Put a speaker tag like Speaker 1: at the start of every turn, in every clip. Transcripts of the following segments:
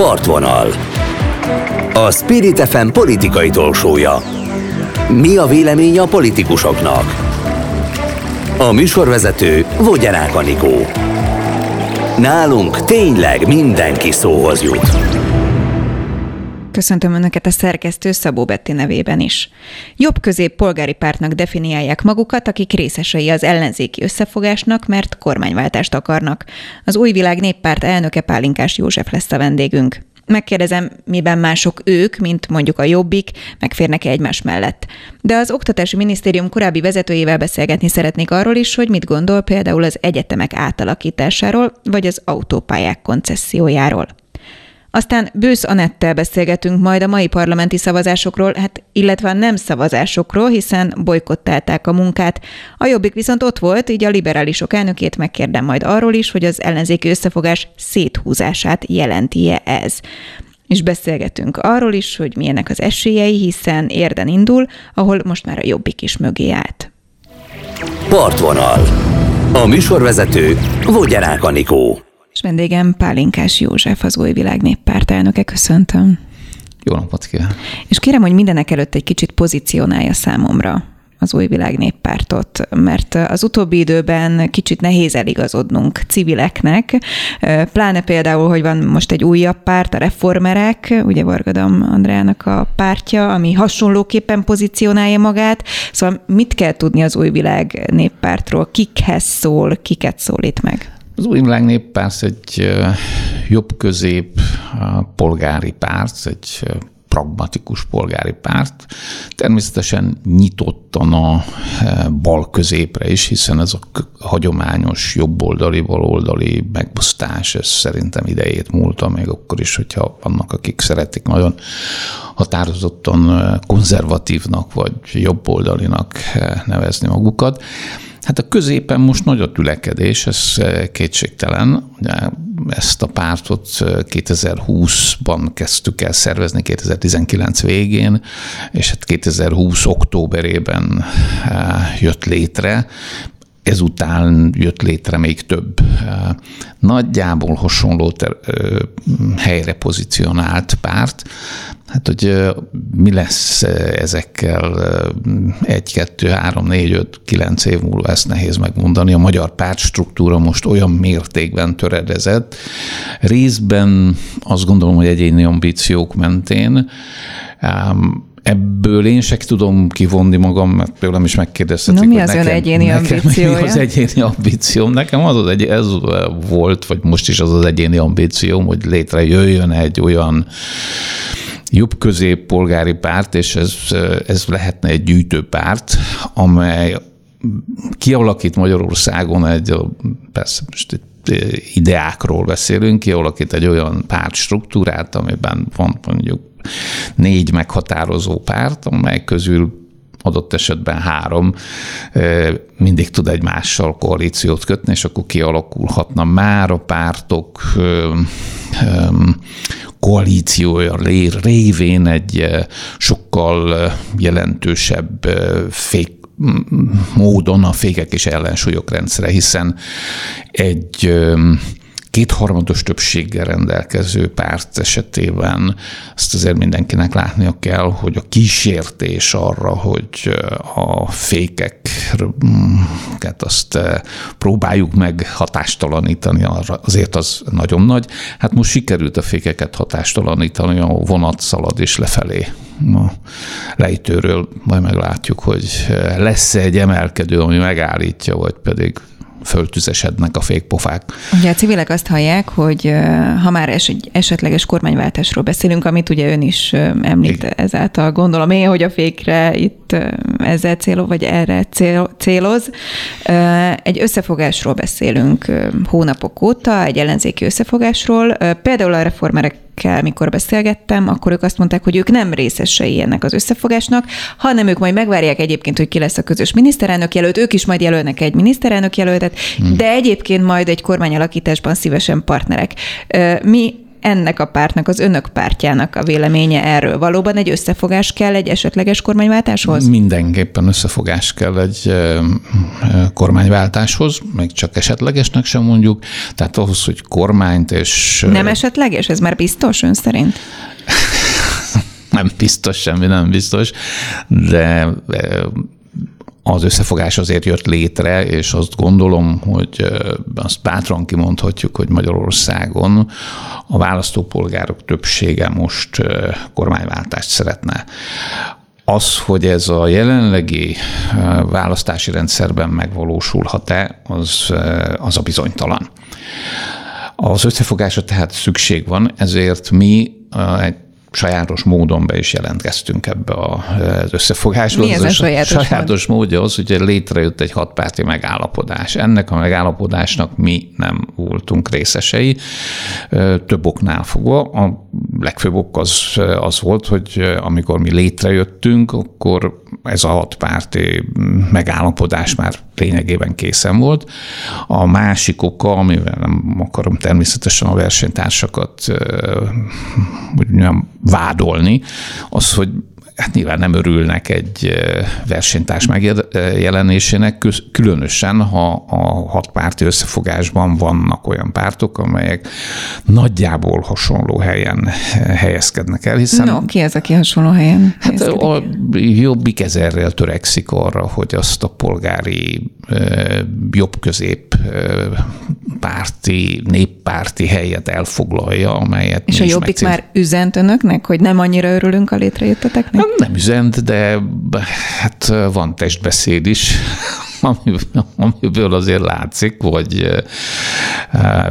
Speaker 1: Partvonal. A Spirit FM politikai tolsója. Mi a vélemény a politikusoknak? A műsorvezető Vogyarák Anikó. Nálunk tényleg mindenki szóhoz jut.
Speaker 2: Köszöntöm Önöket a szerkesztő Szabó Betti nevében is. Jobb-közép polgári pártnak definiálják magukat, akik részesei az ellenzéki összefogásnak, mert kormányváltást akarnak. Az Új Világ Néppárt elnöke Pálinkás József lesz a vendégünk. Megkérdezem, miben mások ők, mint mondjuk a Jobbik, megférnek-e egymás mellett. De az Oktatási Minisztérium korábbi vezetőjével beszélgetni szeretnék arról is, hogy mit gondol például az egyetemek átalakításáról, vagy az autópályák koncessziójáról. Aztán Bősz Anettel beszélgetünk majd a mai parlamenti szavazásokról, hát illetve a nem szavazásokról, hiszen bolykottálták a munkát. A Jobbik viszont ott volt, így a liberálisok elnökét megkérdem majd arról is, hogy az ellenzéki összefogás széthúzását jelenti-e ez. És beszélgetünk arról is, hogy milyenek az esélyei, hiszen érden indul, ahol most már a Jobbik is mögé állt.
Speaker 1: Partvonal. A műsorvezető Vogyarák Anikó.
Speaker 2: És vendégem Pálinkás József, az Új Világ Néppárt elnöke. Köszöntöm.
Speaker 3: Jó napot kívánok!
Speaker 2: És kérem, hogy mindenek előtt egy kicsit pozícionálja számomra az új világ néppártot, mert az utóbbi időben kicsit nehéz eligazodnunk civileknek, pláne például, hogy van most egy újabb párt, a reformerek, ugye Vargadam Andrának a pártja, ami hasonlóképpen pozícionálja magát, szóval mit kell tudni az új világ néppártról, kikhez szól, kiket szólít meg?
Speaker 3: Az új világ néppárt egy jobb-közép polgári párt, egy pragmatikus polgári párt. Természetesen nyitottan a bal középre is, hiszen ez a hagyományos jobboldali, baloldali megbusztás, ez szerintem idejét múlta, még akkor is, hogyha vannak, akik szeretik nagyon határozottan konzervatívnak vagy jobboldalinak nevezni magukat. Hát a középen most nagy a tülekedés, ez eh, kétségtelen. Ugye ezt a pártot 2020-ban eh, kezdtük el szervezni, 2019 végén, és hát 2020 októberében eh, jött létre ezután jött létre még több nagyjából hasonló ter, helyre pozícionált párt. Hát, hogy mi lesz ezekkel egy, kettő, három, négy, öt, kilenc év múlva, ezt nehéz megmondani. A magyar pártstruktúra most olyan mértékben töredezett. Részben azt gondolom, hogy egyéni ambíciók mentén, Ebből én se tudom kivonni magam, mert tőlem is megkérdezhetik.
Speaker 2: Na, mi az nekem, ön egyéni ambíciója? Mi
Speaker 3: az egyéni ambícióm? Nekem az, az egy, ez volt, vagy most is az az egyéni ambícióm, hogy létrejöjjön egy olyan jobb-közép polgári párt, és ez, ez lehetne egy gyűjtőpárt, amely kialakít Magyarországon egy, persze most itt ideákról beszélünk, kialakít egy olyan pártstruktúrát, amiben van mondjuk négy meghatározó párt, amely közül adott esetben három mindig tud egymással koalíciót kötni, és akkor kialakulhatna már a pártok koalíciója révén egy sokkal jelentősebb fék módon a fékek és ellensúlyok rendszere, hiszen egy kétharmados többséggel rendelkező párt esetében azt azért mindenkinek látnia kell, hogy a kísértés arra, hogy a fékeket azt próbáljuk meg hatástalanítani, arra azért az nagyon nagy. Hát most sikerült a fékeket hatástalanítani, a vonat szalad is lefelé a lejtőről, majd meglátjuk, hogy lesz -e egy emelkedő, ami megállítja, vagy pedig föltüzesednek a fékpofák.
Speaker 2: Ugye a civilek azt hallják, hogy ha már es, egy esetleges kormányváltásról beszélünk, amit ugye ön is említ Igen. ezáltal, gondolom én, hogy a fékre itt ezzel célo, vagy erre cél, céloz. Egy összefogásról beszélünk hónapok óta, egy ellenzéki összefogásról. Például a reformerek akikkel mikor beszélgettem, akkor ők azt mondták, hogy ők nem részesei ennek az összefogásnak, hanem ők majd megvárják egyébként, hogy ki lesz a közös miniszterelnök jelölt, ők is majd jelölnek egy miniszterelnök jelöltet, hmm. de egyébként majd egy kormányalakításban szívesen partnerek. Mi ennek a pártnak, az önök pártjának a véleménye erről? Valóban egy összefogás kell egy esetleges kormányváltáshoz?
Speaker 3: Mindenképpen összefogás kell egy kormányváltáshoz, még csak esetlegesnek sem mondjuk. Tehát ahhoz, hogy kormányt és...
Speaker 2: Nem esetleges? Ez már biztos ön szerint?
Speaker 3: nem biztos, semmi nem biztos, de az összefogás azért jött létre, és azt gondolom, hogy azt bátran kimondhatjuk, hogy Magyarországon a választópolgárok többsége most kormányváltást szeretne. Az, hogy ez a jelenlegi választási rendszerben megvalósulhat-e, az, az a bizonytalan. Az összefogásra tehát szükség van, ezért mi egy sajátos módon be is jelentkeztünk ebbe az összefogásba.
Speaker 2: Mi ez a sajátos,
Speaker 3: sajátos mód? módja az, hogy létrejött egy hatpárti megállapodás. Ennek a megállapodásnak mi nem voltunk részesei, több oknál fogva. A legfőbb ok az, az volt, hogy amikor mi létrejöttünk, akkor ez a hatpárti megállapodás már lényegében készen volt. A másik oka, amivel nem akarom természetesen a versenytársakat nem vádolni, az, hogy hát nyilván nem örülnek egy versenytárs megjelenésének, különösen, ha a hat párti összefogásban vannak olyan pártok, amelyek nagyjából hasonló helyen helyezkednek el, hiszen...
Speaker 2: No, ki az, aki hasonló helyen
Speaker 3: Hát a jobbik ezerrel törekszik arra, hogy azt a polgári jobb-közép párti, néppárti helyet elfoglalja, amelyet
Speaker 2: És a Jobbik már üzent önöknek, hogy nem annyira örülünk a létrejötteteknek?
Speaker 3: Nem, üzent, de hát van testbeszéd is, amiből azért látszik, hogy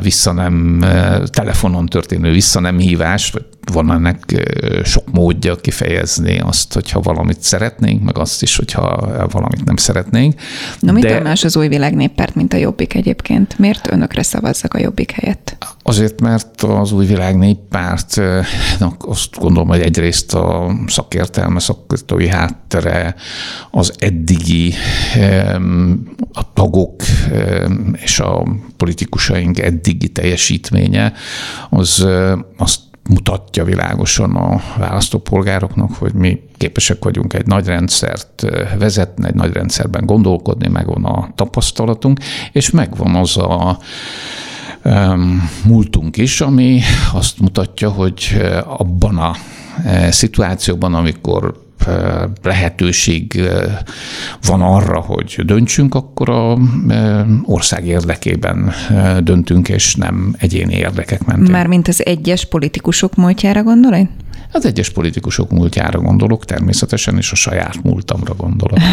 Speaker 3: vissza nem, telefonon történő vissza nem hívás, vagy van ennek sok módja kifejezni azt, hogyha valamit szeretnénk, meg azt is, hogyha valamit nem szeretnénk.
Speaker 2: Na, mitől De... más az új világ néppárt, mint a Jobbik egyébként? Miért önökre szavazzak a Jobbik helyett?
Speaker 3: Azért, mert az új világ néppárt, azt gondolom, hogy egyrészt a szakértelme, szakértői háttere, az eddigi a tagok és a politikusaink eddigi teljesítménye, az azt mutatja világosan a választópolgároknak, hogy mi képesek vagyunk egy nagy rendszert vezetni, egy nagy rendszerben gondolkodni, megvan a tapasztalatunk, és megvan az a um, múltunk is, ami azt mutatja, hogy abban a szituációban, amikor lehetőség van arra, hogy döntsünk, akkor a ország érdekében döntünk, és nem egyéni érdekek mentén.
Speaker 2: Mármint az egyes politikusok múltjára gondolod?
Speaker 3: Az egyes politikusok múltjára gondolok, természetesen, és a saját múltamra gondolok.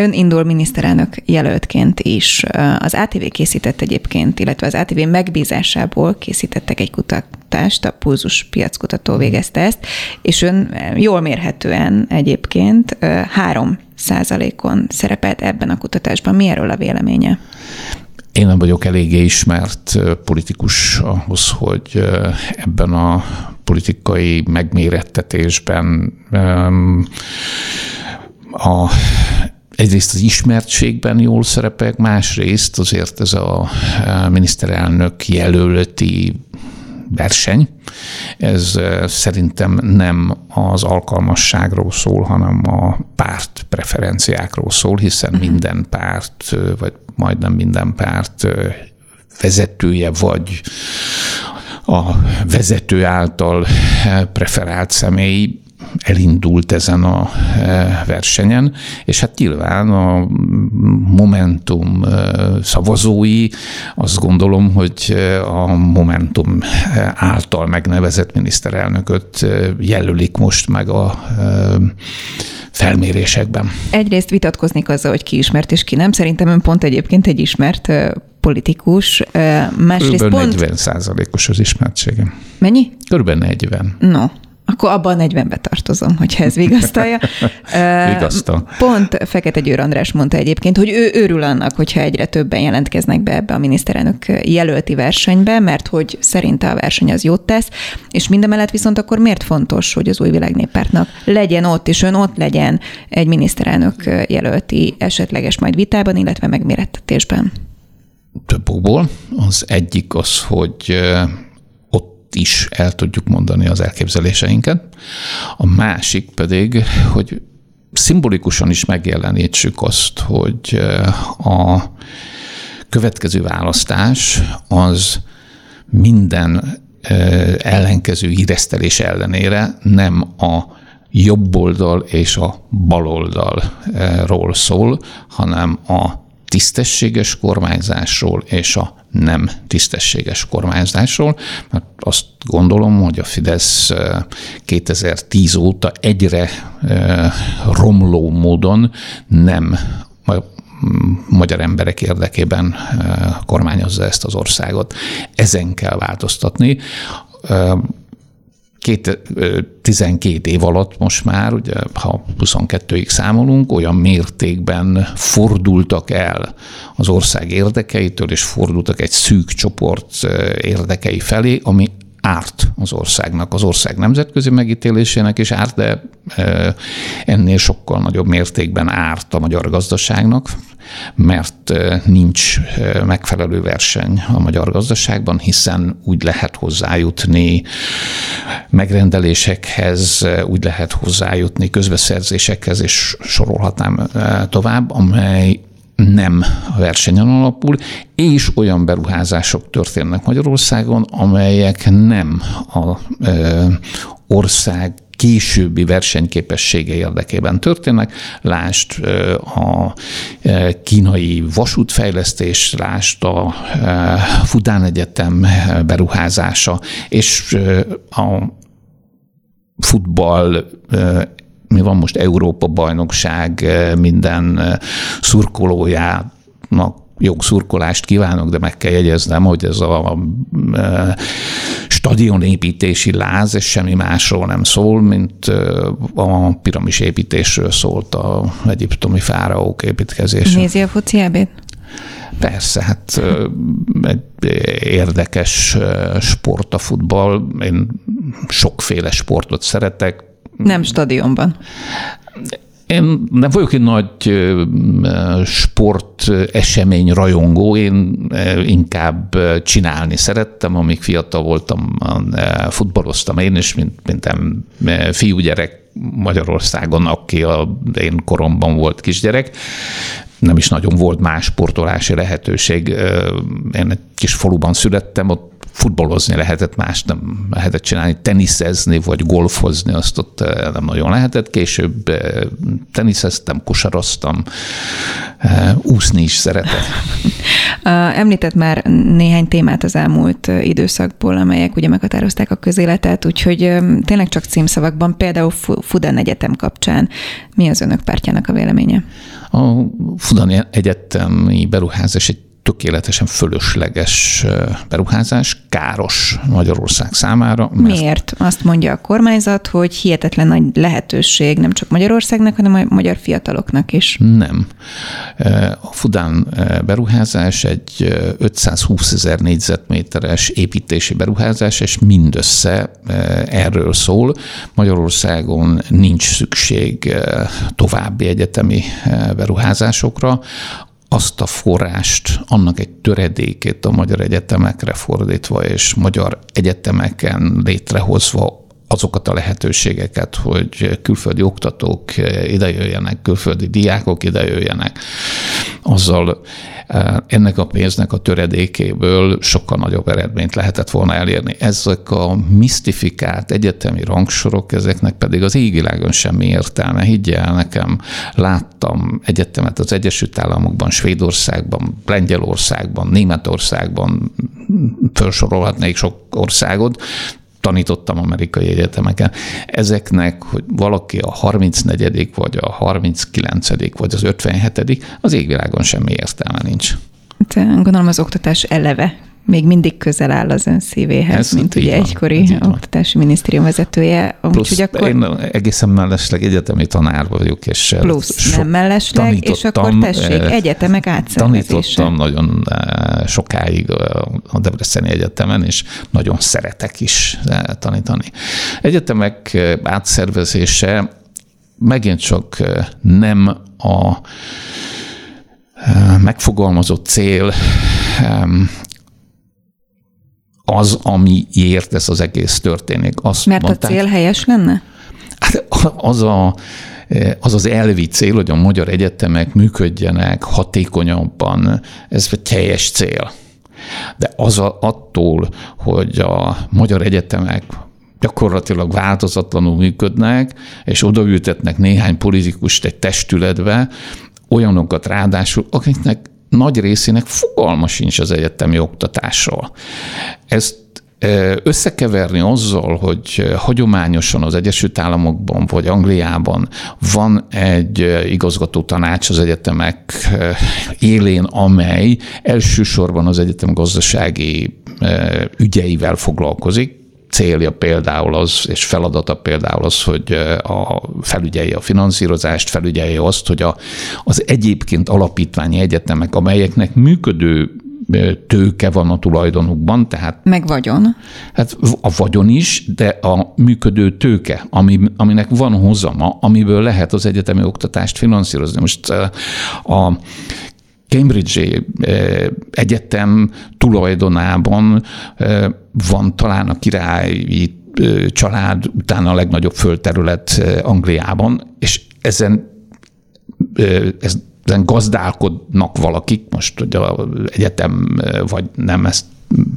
Speaker 2: Ön indul miniszterelnök jelöltként is. Az ATV készített egyébként, illetve az ATV megbízásából készítettek egy kutatást, a Pulzus piackutató végezte ezt, és ön jól mérhetően egyébként három százalékon szerepelt ebben a kutatásban. Mi erről a véleménye?
Speaker 3: Én nem vagyok eléggé ismert politikus ahhoz, hogy ebben a politikai megmérettetésben a egyrészt az ismertségben jól szerepek, másrészt azért ez a miniszterelnök jelölti verseny, ez szerintem nem az alkalmasságról szól, hanem a párt preferenciákról szól, hiszen mhm. minden párt, vagy majdnem minden párt vezetője vagy a vezető által preferált személy elindult ezen a e, versenyen, és hát nyilván a Momentum e, szavazói azt gondolom, hogy e, a Momentum által megnevezett miniszterelnököt jelölik most meg a felmérésekben.
Speaker 2: Egyrészt vitatkoznék azzal, hogy ki ismert és ki nem. Szerintem ön pont egyébként egy ismert politikus.
Speaker 3: Másrészt Körülbelül pont... 40 százalékos az ismertségem.
Speaker 2: Mennyi?
Speaker 3: Körülbelül 40.
Speaker 2: No, akkor abban a 40-be tartozom, hogyha ez vigasztalja.
Speaker 3: Vigasztal.
Speaker 2: Pont Fekete Győr András mondta egyébként, hogy ő örül annak, hogyha egyre többen jelentkeznek be ebbe a miniszterelnök jelölti versenybe, mert hogy szerinte a verseny az jót tesz, és mindemellett viszont akkor miért fontos, hogy az új világnéppártnak legyen ott, és ön ott legyen egy miniszterelnök jelölti esetleges majd vitában, illetve megmérettetésben?
Speaker 3: Több okból. Az egyik az, hogy ott is el tudjuk mondani az elképzeléseinket. A másik pedig, hogy szimbolikusan is megjelenítsük azt, hogy a következő választás az minden ellenkező híresztelés ellenére nem a jobb oldal és a bal oldalról szól, hanem a tisztességes kormányzásról és a nem tisztességes kormányzásról, mert azt gondolom, hogy a Fidesz 2010 óta egyre romló módon nem magyar emberek érdekében kormányozza ezt az országot. Ezen kell változtatni. Két, 12 év alatt most már, ugye, ha 22-ig számolunk, olyan mértékben fordultak el az ország érdekeitől, és fordultak egy szűk csoport érdekei felé, ami árt az országnak, az ország nemzetközi megítélésének is árt, de ennél sokkal nagyobb mértékben árt a magyar gazdaságnak, mert nincs megfelelő verseny a magyar gazdaságban, hiszen úgy lehet hozzájutni megrendelésekhez, úgy lehet hozzájutni közbeszerzésekhez, és sorolhatnám tovább, amely nem a versenyen alapul, és olyan beruházások történnek Magyarországon, amelyek nem a ország későbbi versenyképessége érdekében történnek. Lást a kínai vasútfejlesztés, lást a Fudán Egyetem beruházása, és a futball mi van most Európa bajnokság, minden szurkolójának jogszurkolást kívánok, de meg kell jegyeznem, hogy ez a stadionépítési láz, és semmi másról nem szól, mint a piramis építésről szólt a egyiptomi fáraók építkezése.
Speaker 2: Nézi a foci
Speaker 3: Persze, hát egy érdekes sport a futball. Én sokféle sportot szeretek.
Speaker 2: Nem stadionban.
Speaker 3: Én nem vagyok egy nagy sport esemény rajongó, én inkább csinálni szerettem, amíg fiatal voltam, futballoztam én is, mint, mint fiúgyerek Magyarországon, aki a én koromban volt kisgyerek. Nem is nagyon volt más sportolási lehetőség. Én egy kis faluban születtem, ott futballozni lehetett, más nem lehetett csinálni, teniszezni vagy golfozni, azt ott eh, nem nagyon lehetett. Később eh, teniszeztem, kosaroztam, eh, úszni is szeretett.
Speaker 2: Említett már néhány témát az elmúlt időszakból, amelyek ugye meghatározták a közéletet, úgyhogy tényleg csak címszavakban, például Fudan Egyetem kapcsán mi az önök pártjának a véleménye?
Speaker 3: A Fudan Egyetemi beruházás egy tökéletesen fölösleges beruházás, káros Magyarország számára.
Speaker 2: Mert... Miért? Azt mondja a kormányzat, hogy hihetetlen nagy lehetőség nem csak Magyarországnak, hanem a magyar fiataloknak is.
Speaker 3: Nem. A Fudán beruházás egy 520 ezer négyzetméteres építési beruházás, és mindössze erről szól. Magyarországon nincs szükség további egyetemi beruházásokra azt a forrást, annak egy töredékét a magyar egyetemekre fordítva, és magyar egyetemeken létrehozva azokat a lehetőségeket, hogy külföldi oktatók idejöjjenek, külföldi diákok idejöjjenek, azzal eh, ennek a pénznek a töredékéből sokkal nagyobb eredményt lehetett volna elérni. Ezek a misztifikált egyetemi rangsorok, ezeknek pedig az égvilágon semmi értelme. Higgye el nekem, láttam egyetemet az Egyesült Államokban, Svédországban, Lengyelországban, Németországban, felsorolhatnék sok országot, tanítottam amerikai egyetemeken. Ezeknek, hogy valaki a 34. vagy a 39. vagy az 57. az égvilágon semmi értelme nincs.
Speaker 2: De gondolom az oktatás eleve még mindig közel áll az ön szívéhez, ez mint ugye van, egykori oktatási minisztérium vezetője.
Speaker 3: Plusz úgy, akkor... én egészen mellesleg egyetemi tanár vagyok, és
Speaker 2: plusz nem mellesleg, és akkor tessék, eh, egyetemek átszervezése.
Speaker 3: Tanítottam nagyon eh, sokáig a Debreceni Egyetemen, és nagyon szeretek is eh, tanítani. Egyetemek átszervezése megint csak nem a megfogalmazott cél az, amiért ez az egész történik.
Speaker 2: Azt Mert mondták, a cél helyes lenne?
Speaker 3: Hát az a, az az elvi cél, hogy a magyar egyetemek működjenek hatékonyabban, ez egy teljes cél. De az a, attól, hogy a magyar egyetemek gyakorlatilag változatlanul működnek, és odaültetnek néhány politikust egy testületbe, olyanokat ráadásul, akiknek nagy részének fogalma sincs az egyetemi oktatásról. Ezt összekeverni azzal, hogy hagyományosan az Egyesült Államokban vagy Angliában van egy igazgató tanács az egyetemek élén, amely elsősorban az egyetem gazdasági ügyeivel foglalkozik, célja például az, és feladata például az, hogy a felügyelje a finanszírozást, felügyelje azt, hogy a, az egyébként alapítványi egyetemek, amelyeknek működő tőke van a tulajdonukban, tehát...
Speaker 2: Meg vagyon.
Speaker 3: Hát a vagyon is, de a működő tőke, ami, aminek van hozama, amiből lehet az egyetemi oktatást finanszírozni. Most a Cambridge Egyetem tulajdonában van talán a királyi család után a legnagyobb földterület Angliában, és ezen ez ezen gazdálkodnak valakik, most hogy a egyetem vagy nem, ezt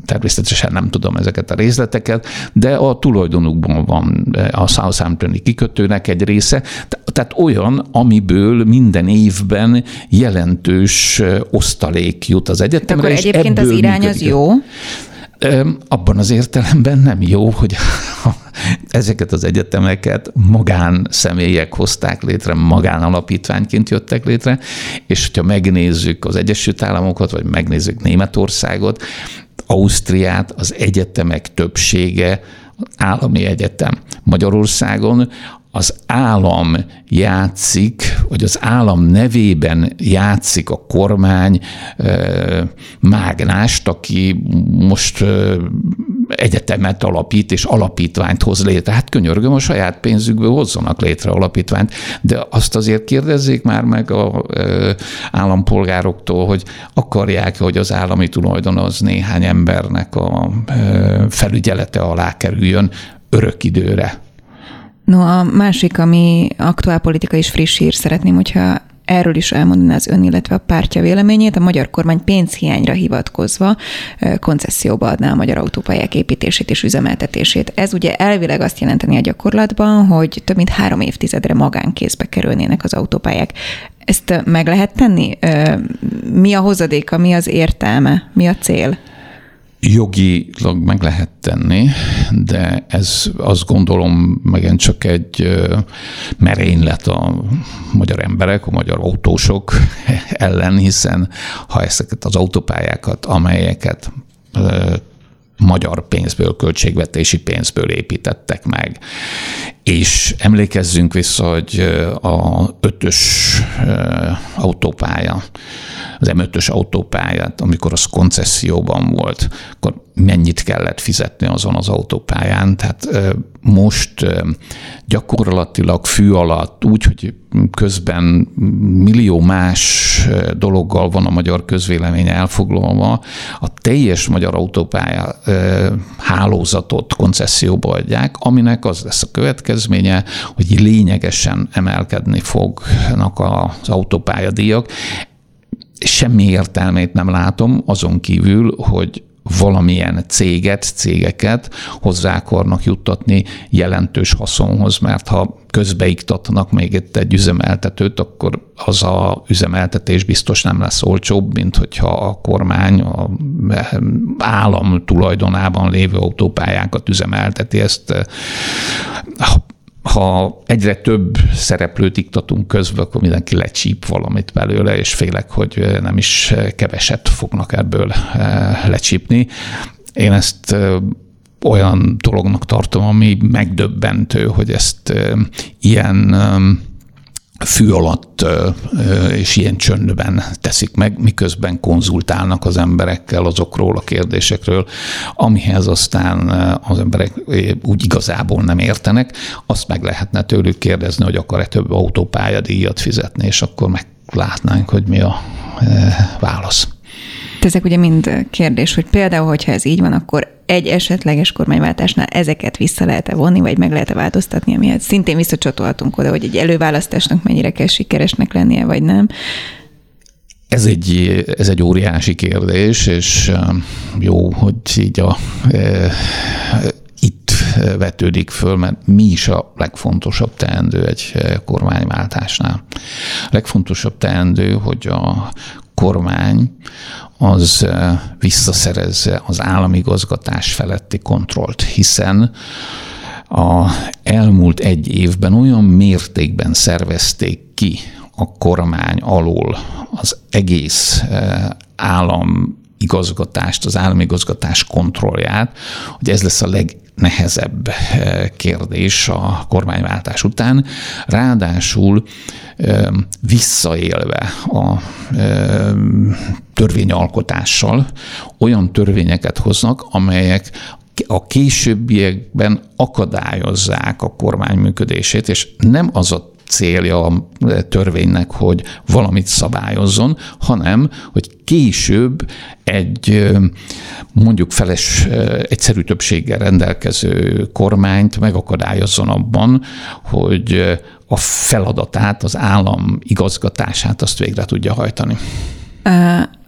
Speaker 3: természetesen nem tudom ezeket a részleteket, de a tulajdonukban van a Southamptoni kikötőnek egy része, tehát olyan, amiből minden évben jelentős osztalék jut az egyetemre.
Speaker 2: De akkor egyébként az irány működik. az jó?
Speaker 3: Abban az értelemben nem jó, hogy ezeket az egyetemeket magán személyek hozták létre, magánalapítványként jöttek létre, és hogyha megnézzük az Egyesült Államokat, vagy megnézzük Németországot, Ausztriát, az egyetemek többsége állami egyetem. Magyarországon az állam játszik, vagy az állam nevében játszik a kormány mágnást, aki most egyetemet alapít, és alapítványt hoz létre. Hát könyörgöm, a saját pénzükből hozzanak létre alapítványt, de azt azért kérdezzék már meg a állampolgároktól, hogy akarják hogy az állami tulajdon az néhány embernek a felügyelete alá kerüljön örök időre.
Speaker 2: No, a másik, ami aktuál politika és friss hír, szeretném, hogyha erről is elmondaná az ön, illetve a pártja véleményét. A magyar kormány pénzhiányra hivatkozva koncesszióba adná a magyar autópályák építését és üzemeltetését. Ez ugye elvileg azt jelenteni a gyakorlatban, hogy több mint három évtizedre magánkézbe kerülnének az autópályák. Ezt meg lehet tenni? Mi a hozadéka, mi az értelme, mi a cél?
Speaker 3: Jogilag meg lehet tenni, de ez azt gondolom megint csak egy merénylet a magyar emberek, a magyar autósok ellen, hiszen ha ezeket az autópályákat, amelyeket magyar pénzből, költségvetési pénzből építettek meg. És emlékezzünk vissza, hogy a ötös autópálya az M5-ös autópályát, amikor az koncesszióban volt, akkor mennyit kellett fizetni azon az autópályán. Tehát most gyakorlatilag fű alatt, úgy, hogy közben millió más dologgal van a magyar közvélemény elfoglalva, a teljes magyar autópálya hálózatot koncesszióba adják, aminek az lesz a következménye, hogy lényegesen emelkedni fognak az autópályadíjak. Semmi értelmét nem látom, azon kívül, hogy valamilyen céget, cégeket hozzá akarnak juttatni jelentős haszonhoz, mert ha közbeiktatnak még itt egy üzemeltetőt, akkor az a üzemeltetés biztos nem lesz olcsóbb, mint hogyha a kormány a állam tulajdonában lévő autópályákat üzemelteti. Ezt ha egyre több szereplőt iktatunk közbe, akkor mindenki lecsíp valamit belőle, és félek, hogy nem is keveset fognak ebből eh, lecsípni. Én ezt eh, olyan dolognak tartom, ami megdöbbentő, hogy ezt eh, ilyen fű alatt és ilyen csöndben teszik meg, miközben konzultálnak az emberekkel azokról a kérdésekről, amihez aztán az emberek úgy igazából nem értenek. Azt meg lehetne tőlük kérdezni, hogy akar-e több autópályadíjat fizetni, és akkor meglátnánk, hogy mi a válasz.
Speaker 2: Ezek ugye mind kérdés, hogy például, hogyha ez így van, akkor egy esetleges kormányváltásnál ezeket vissza lehet-e vonni, vagy meg lehet-e változtatni, amihez szintén visszacsatolhatunk oda, hogy egy előválasztásnak mennyire kell sikeresnek lennie, vagy nem.
Speaker 3: Ez egy, ez egy óriási kérdés, és jó, hogy így a, e, itt vetődik föl, mert mi is a legfontosabb teendő egy kormányváltásnál. A legfontosabb teendő, hogy a kormány az visszaszerezze az államigazgatás feletti kontrollt, hiszen a elmúlt egy évben olyan mértékben szervezték ki a kormány alól az egész állam igazgatást, az államigazgatás kontrollját, hogy ez lesz a legnehezebb kérdés a kormányváltás után. Ráadásul visszaélve a törvényalkotással olyan törvényeket hoznak, amelyek a későbbiekben akadályozzák a kormány működését, és nem az a célja a törvénynek, hogy valamit szabályozzon, hanem, hogy később egy mondjuk feles egyszerű többséggel rendelkező kormányt megakadályozzon abban, hogy a feladatát, az állam igazgatását azt végre tudja hajtani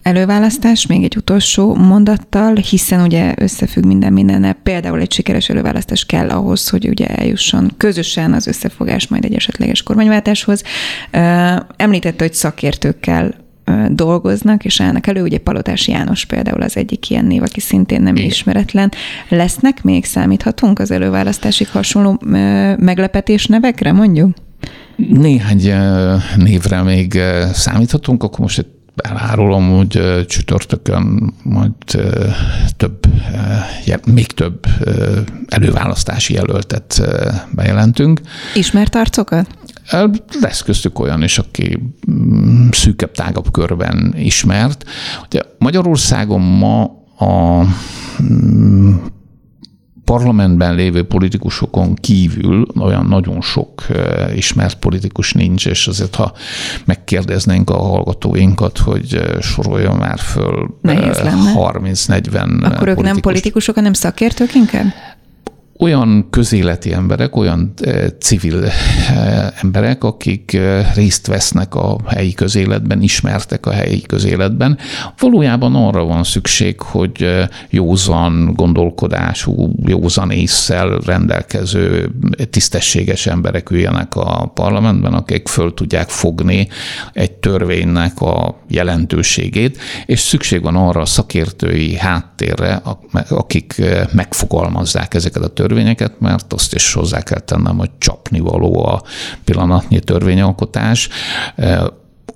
Speaker 2: előválasztás, még egy utolsó mondattal, hiszen ugye összefügg minden mindennel. Például egy sikeres előválasztás kell ahhoz, hogy ugye eljusson közösen az összefogás majd egy esetleges kormányváltáshoz. Említette, hogy szakértőkkel dolgoznak, és állnak elő, ugye Palotás János például az egyik ilyen név, aki szintén nem Igen. ismeretlen. Lesznek még, számíthatunk az előválasztásig hasonló meglepetés nevekre, mondjuk?
Speaker 3: Néhány névre még számíthatunk, akkor most egy elárulom, hogy csütörtökön majd több, még több előválasztási jelöltet bejelentünk.
Speaker 2: Ismert arcokat?
Speaker 3: Lesz köztük olyan is, aki mm, szűkebb, tágabb körben ismert. Ugye Magyarországon ma a mm, parlamentben lévő politikusokon kívül olyan nagyon sok ismert politikus nincs, és azért ha megkérdeznénk a hallgatóinkat, hogy soroljon már föl 30-40
Speaker 2: Akkor ők nem politikusok, hanem szakértők inkább?
Speaker 3: Olyan közéleti emberek, olyan eh, civil eh, emberek, akik eh, részt vesznek a helyi közéletben, ismertek a helyi közéletben. Valójában arra van szükség, hogy józan gondolkodású, józan észsel rendelkező tisztességes emberek üljenek a parlamentben, akik föl tudják fogni egy törvénynek a jelentőségét, és szükség van arra a szakértői háttérre, akik megfogalmazzák ezeket a törvényeket, törvényeket, mert azt is hozzá kell tennem, hogy csapni való a pillanatnyi törvényalkotás.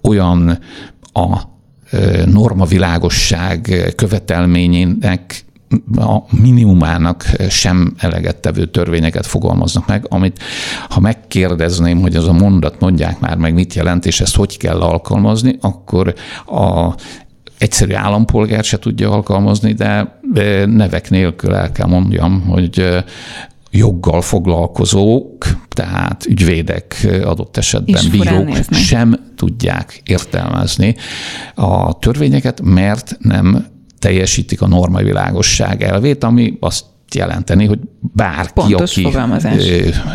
Speaker 3: Olyan a normavilágosság követelményének a minimumának sem eleget tevő törvényeket fogalmaznak meg, amit ha megkérdezném, hogy az a mondat mondják már meg, mit jelent, és ezt hogy kell alkalmazni, akkor a egyszerű állampolgár se tudja alkalmazni, de nevek nélkül el kell mondjam, hogy joggal foglalkozók, tehát ügyvédek adott esetben Is bírók sem tudják értelmezni a törvényeket, mert nem teljesítik a normavilágosság elvét, ami azt jelenteni, hogy bárki,
Speaker 2: Pontos aki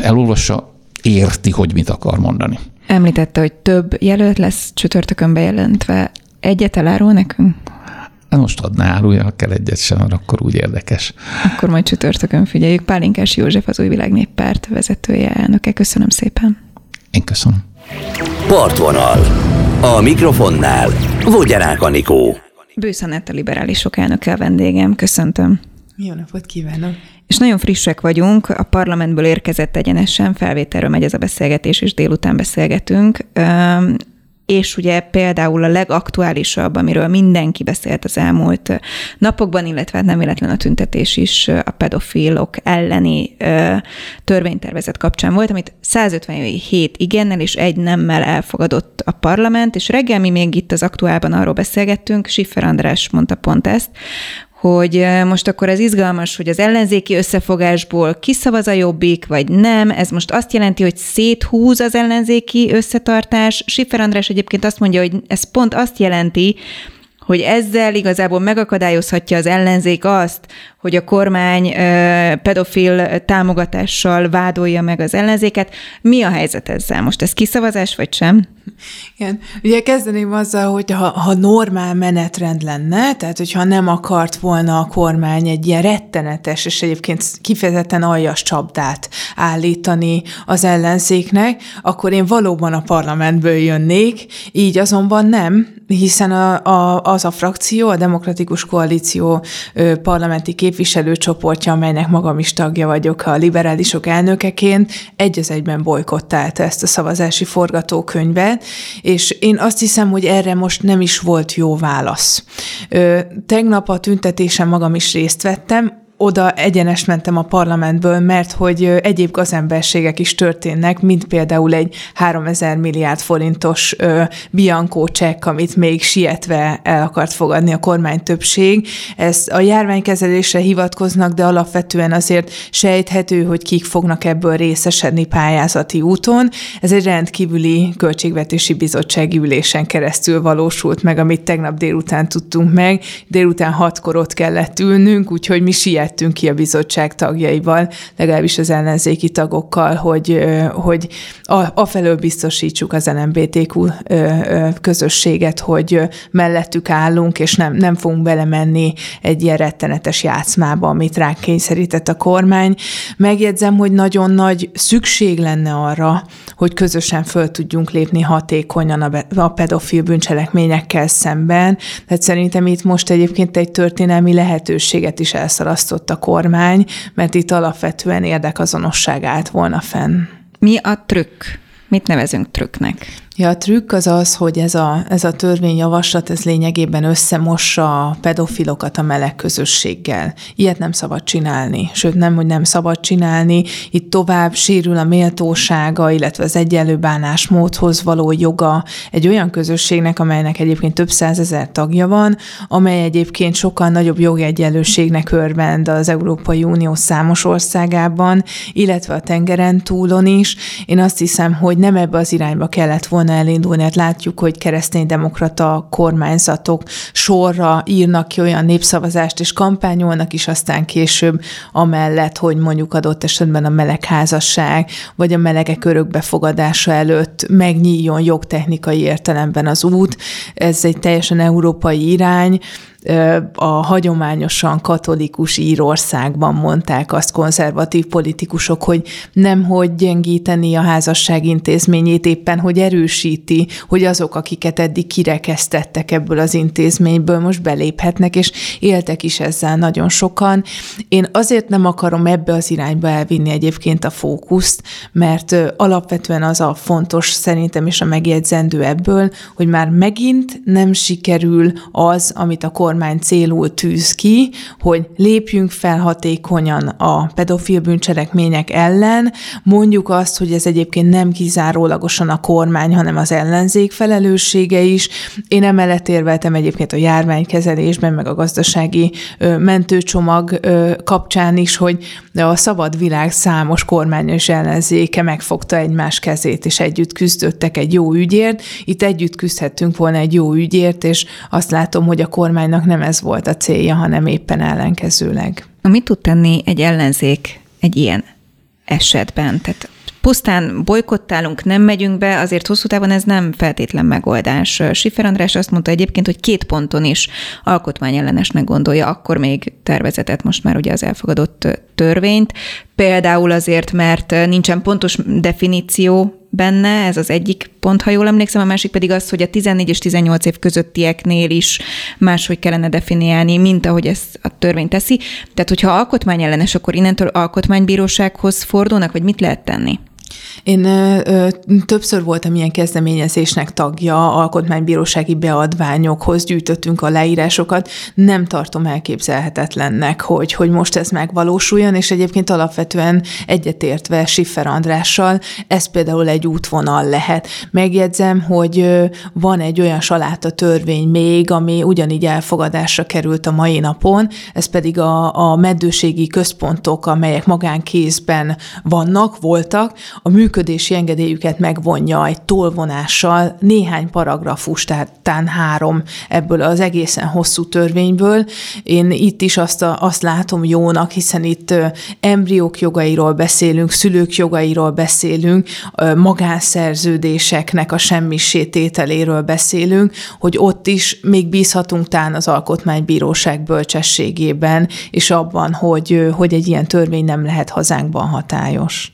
Speaker 3: elolvassa, érti, hogy mit akar mondani.
Speaker 2: Említette, hogy több jelölt lesz csütörtökön bejelentve Egyet elárul nekünk?
Speaker 3: Na most hadd ne áruljak el egyet sem, akkor úgy érdekes.
Speaker 2: Akkor majd csütörtökön figyeljük. Pálinkás József, az Új Világ Néppárt vezetője, elnöke. Köszönöm szépen.
Speaker 3: Én köszönöm.
Speaker 1: Partvonal. A mikrofonnál Vogyarák Anikó.
Speaker 2: Bősz a liberálisok elnöke a vendégem. Köszöntöm.
Speaker 4: Jó napot kívánok!
Speaker 2: És nagyon frissek vagyunk, a parlamentből érkezett egyenesen, felvételről megy ez a beszélgetés, és délután beszélgetünk és ugye például a legaktuálisabb, amiről mindenki beszélt az elmúlt napokban, illetve hát nem véletlen a tüntetés is a pedofilok elleni törvénytervezet kapcsán volt, amit 157 igennel és egy nemmel elfogadott a parlament, és reggel mi még itt az aktuálban arról beszélgettünk, Siffer András mondta pont ezt, hogy most akkor ez izgalmas, hogy az ellenzéki összefogásból kiszavaz a jobbik, vagy nem. Ez most azt jelenti, hogy széthúz az ellenzéki összetartás. Siffer András egyébként azt mondja, hogy ez pont azt jelenti, hogy ezzel igazából megakadályozhatja az ellenzék azt, hogy a kormány pedofil támogatással vádolja meg az ellenzéket. Mi a helyzet ezzel? Most ez kiszavazás, vagy sem?
Speaker 4: Igen. Ugye kezdeném azzal, hogy ha, ha normál menetrend lenne, tehát hogyha nem akart volna a kormány egy ilyen rettenetes és egyébként kifejezetten aljas csapdát állítani az ellenzéknek, akkor én valóban a parlamentből jönnék, így azonban nem, hiszen a, a, az a frakció, a Demokratikus Koalíció parlamenti képviselőcsoportja, amelynek magam is tagja vagyok a liberálisok elnökeként, egy az egyben bolykottálta ezt a szavazási forgatókönyvet, és én azt hiszem, hogy erre most nem is volt jó válasz. Ö, tegnap a tüntetésen magam is részt vettem, oda egyenes mentem a parlamentből, mert hogy egyéb gazemberségek is történnek, mint például egy 3000 milliárd forintos ö, Bianco csekk, amit még sietve el akart fogadni a kormány többség. Ez a járványkezelésre hivatkoznak, de alapvetően azért sejthető, hogy kik fognak ebből részesedni pályázati úton. Ez egy rendkívüli költségvetési bizottsági ülésen keresztül valósult meg, amit tegnap délután tudtunk meg. Délután hatkor ott kellett ülnünk, úgyhogy mi siet jöttünk ki a bizottság tagjaival, legalábbis az ellenzéki tagokkal, hogy, hogy afelől biztosítsuk az LMBTQ közösséget, hogy mellettük állunk, és nem, nem fogunk belemenni egy ilyen rettenetes játszmába, amit ránk kényszerített a kormány. Megjegyzem, hogy nagyon nagy szükség lenne arra, hogy közösen föl tudjunk lépni hatékonyan a, a pedofil bűncselekményekkel szemben. Tehát szerintem itt most egyébként egy történelmi lehetőséget is elszalasztott a kormány, mert itt alapvetően érdekazonosság állt volna fenn.
Speaker 2: Mi a trükk? Mit nevezünk trükknek?
Speaker 4: Ja, a trükk az az, hogy ez a, ez a törvényjavaslat, ez lényegében összemossa a pedofilokat a meleg közösséggel. Ilyet nem szabad csinálni. Sőt, nem, hogy nem szabad csinálni, itt tovább sérül a méltósága, illetve az egyenlő bánásmódhoz való joga egy olyan közösségnek, amelynek egyébként több százezer tagja van, amely egyébként sokkal nagyobb jogegyenlőségnek örvend az Európai Unió számos országában, illetve a tengeren túlon is. Én azt hiszem, hogy nem ebbe az irányba kellett volna volna elindulni. Hát látjuk, hogy kereszténydemokrata kormányzatok sorra írnak ki olyan népszavazást, és kampányolnak is aztán később amellett, hogy mondjuk adott esetben a melegházasság, vagy a melegek örökbefogadása előtt megnyíljon jogtechnikai értelemben az út. Ez egy teljesen európai irány, a hagyományosan katolikus Írországban mondták azt konzervatív politikusok, hogy nem hogy gyengíteni a házasság intézményét, éppen hogy erősíti, hogy azok, akiket eddig kirekesztettek ebből az intézményből, most beléphetnek, és éltek is ezzel nagyon sokan. Én azért nem akarom ebbe az irányba elvinni egyébként a fókuszt, mert alapvetően az a fontos szerintem és a megjegyzendő ebből, hogy már megint nem sikerül az, amit a kormány kormány célul tűz ki, hogy lépjünk fel hatékonyan a pedofil bűncselekmények ellen, mondjuk azt, hogy ez egyébként nem kizárólagosan a kormány, hanem az ellenzék felelőssége is. Én emellett érveltem egyébként a járványkezelésben, meg a gazdasági mentőcsomag kapcsán is, hogy a szabad világ számos kormány és ellenzéke megfogta egymás kezét, és együtt küzdöttek egy jó ügyért. Itt együtt küzdhettünk volna egy jó ügyért, és azt látom, hogy a kormánynak nem ez volt a célja, hanem éppen ellenkezőleg.
Speaker 2: Mit tud tenni egy ellenzék egy ilyen esetben? Tehát pusztán bolykottálunk, nem megyünk be, azért hosszú távon ez nem feltétlen megoldás. Sifer András azt mondta egyébként, hogy két ponton is alkotmányellenesnek gondolja, akkor még tervezetet, most már ugye az elfogadott törvényt. Például azért, mert nincsen pontos definíció benne, ez az egyik pont, ha jól emlékszem, a másik pedig az, hogy a 14 és 18 év közöttieknél is máshogy kellene definiálni, mint ahogy ezt a törvény teszi. Tehát, hogyha alkotmányellenes, akkor innentől alkotmánybírósághoz fordulnak, vagy mit lehet tenni?
Speaker 4: Én ö, többször voltam ilyen kezdeményezésnek tagja, alkotmánybírósági beadványokhoz gyűjtöttünk a leírásokat. Nem tartom elképzelhetetlennek, hogy, hogy most ez megvalósuljon, és egyébként alapvetően egyetértve Siffer Andrással, ez például egy útvonal lehet. Megjegyzem, hogy van egy olyan saláta törvény még, ami ugyanígy elfogadásra került a mai napon, ez pedig a, a meddőségi központok, amelyek magánkézben vannak, voltak, a működési engedélyüket megvonja egy tolvonással néhány paragrafus, tehát tán három ebből az egészen hosszú törvényből. Én itt is azt, a, azt látom jónak, hiszen itt embriók jogairól beszélünk, szülők jogairól beszélünk, magánszerződéseknek a semmisétételéről beszélünk, hogy ott is még bízhatunk tán az alkotmánybíróság bölcsességében, és abban, hogy, hogy egy ilyen törvény nem lehet hazánkban hatályos.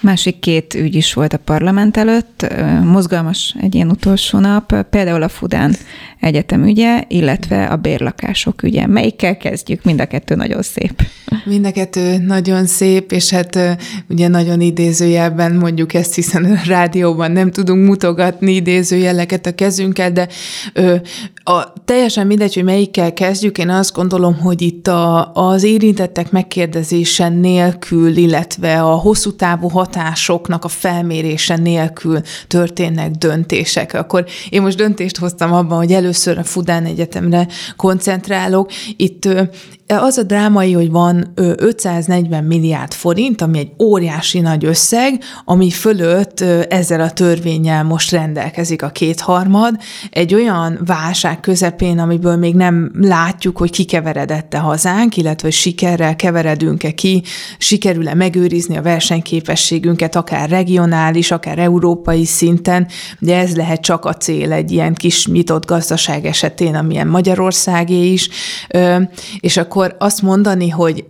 Speaker 2: Másik két ügy is volt a parlament előtt, mozgalmas egy ilyen utolsó nap, például a Fudán Egyetem ügye, illetve a bérlakások ügye. Melyikkel kezdjük? Mind a kettő nagyon szép.
Speaker 4: Mind a kettő nagyon szép, és hát ugye nagyon idézőjelben mondjuk ezt, hiszen a rádióban nem tudunk mutogatni idézőjeleket a kezünkkel, de a, teljesen mindegy, hogy melyikkel kezdjük, én azt gondolom, hogy itt a, az érintettek megkérdezése nélkül, illetve a hosszú távú hatásoknak a felmérése nélkül történnek döntések. Akkor én most döntést hoztam abban, hogy először a Fudán Egyetemre koncentrálok. Itt az a drámai, hogy van 540 milliárd forint, ami egy óriási nagy összeg, ami fölött ezzel a törvényel most rendelkezik a kétharmad, egy olyan válság közepén, amiből még nem látjuk, hogy kikeveredette hazánk, illetve hogy sikerrel keveredünk-e ki, sikerül-e megőrizni a versenyképességünket, akár regionális, akár európai szinten, de ez lehet csak a cél egy ilyen kis nyitott gazdaság esetén, amilyen Magyarországé is, és akkor akkor azt mondani, hogy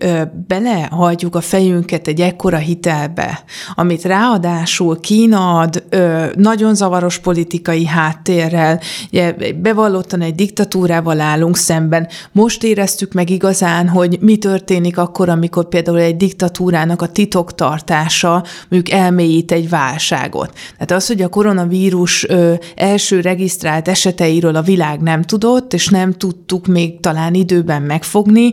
Speaker 4: belehagyjuk a fejünket egy ekkora hitelbe, amit ráadásul Kína ad ö, nagyon zavaros politikai háttérrel, ugye, bevallottan egy diktatúrával állunk szemben. Most éreztük meg igazán, hogy mi történik akkor, amikor például egy diktatúrának a titoktartása mondjuk elmélyít egy válságot. Tehát az, hogy a koronavírus ö, első regisztrált eseteiről a világ nem tudott, és nem tudtuk még talán időben megfogni,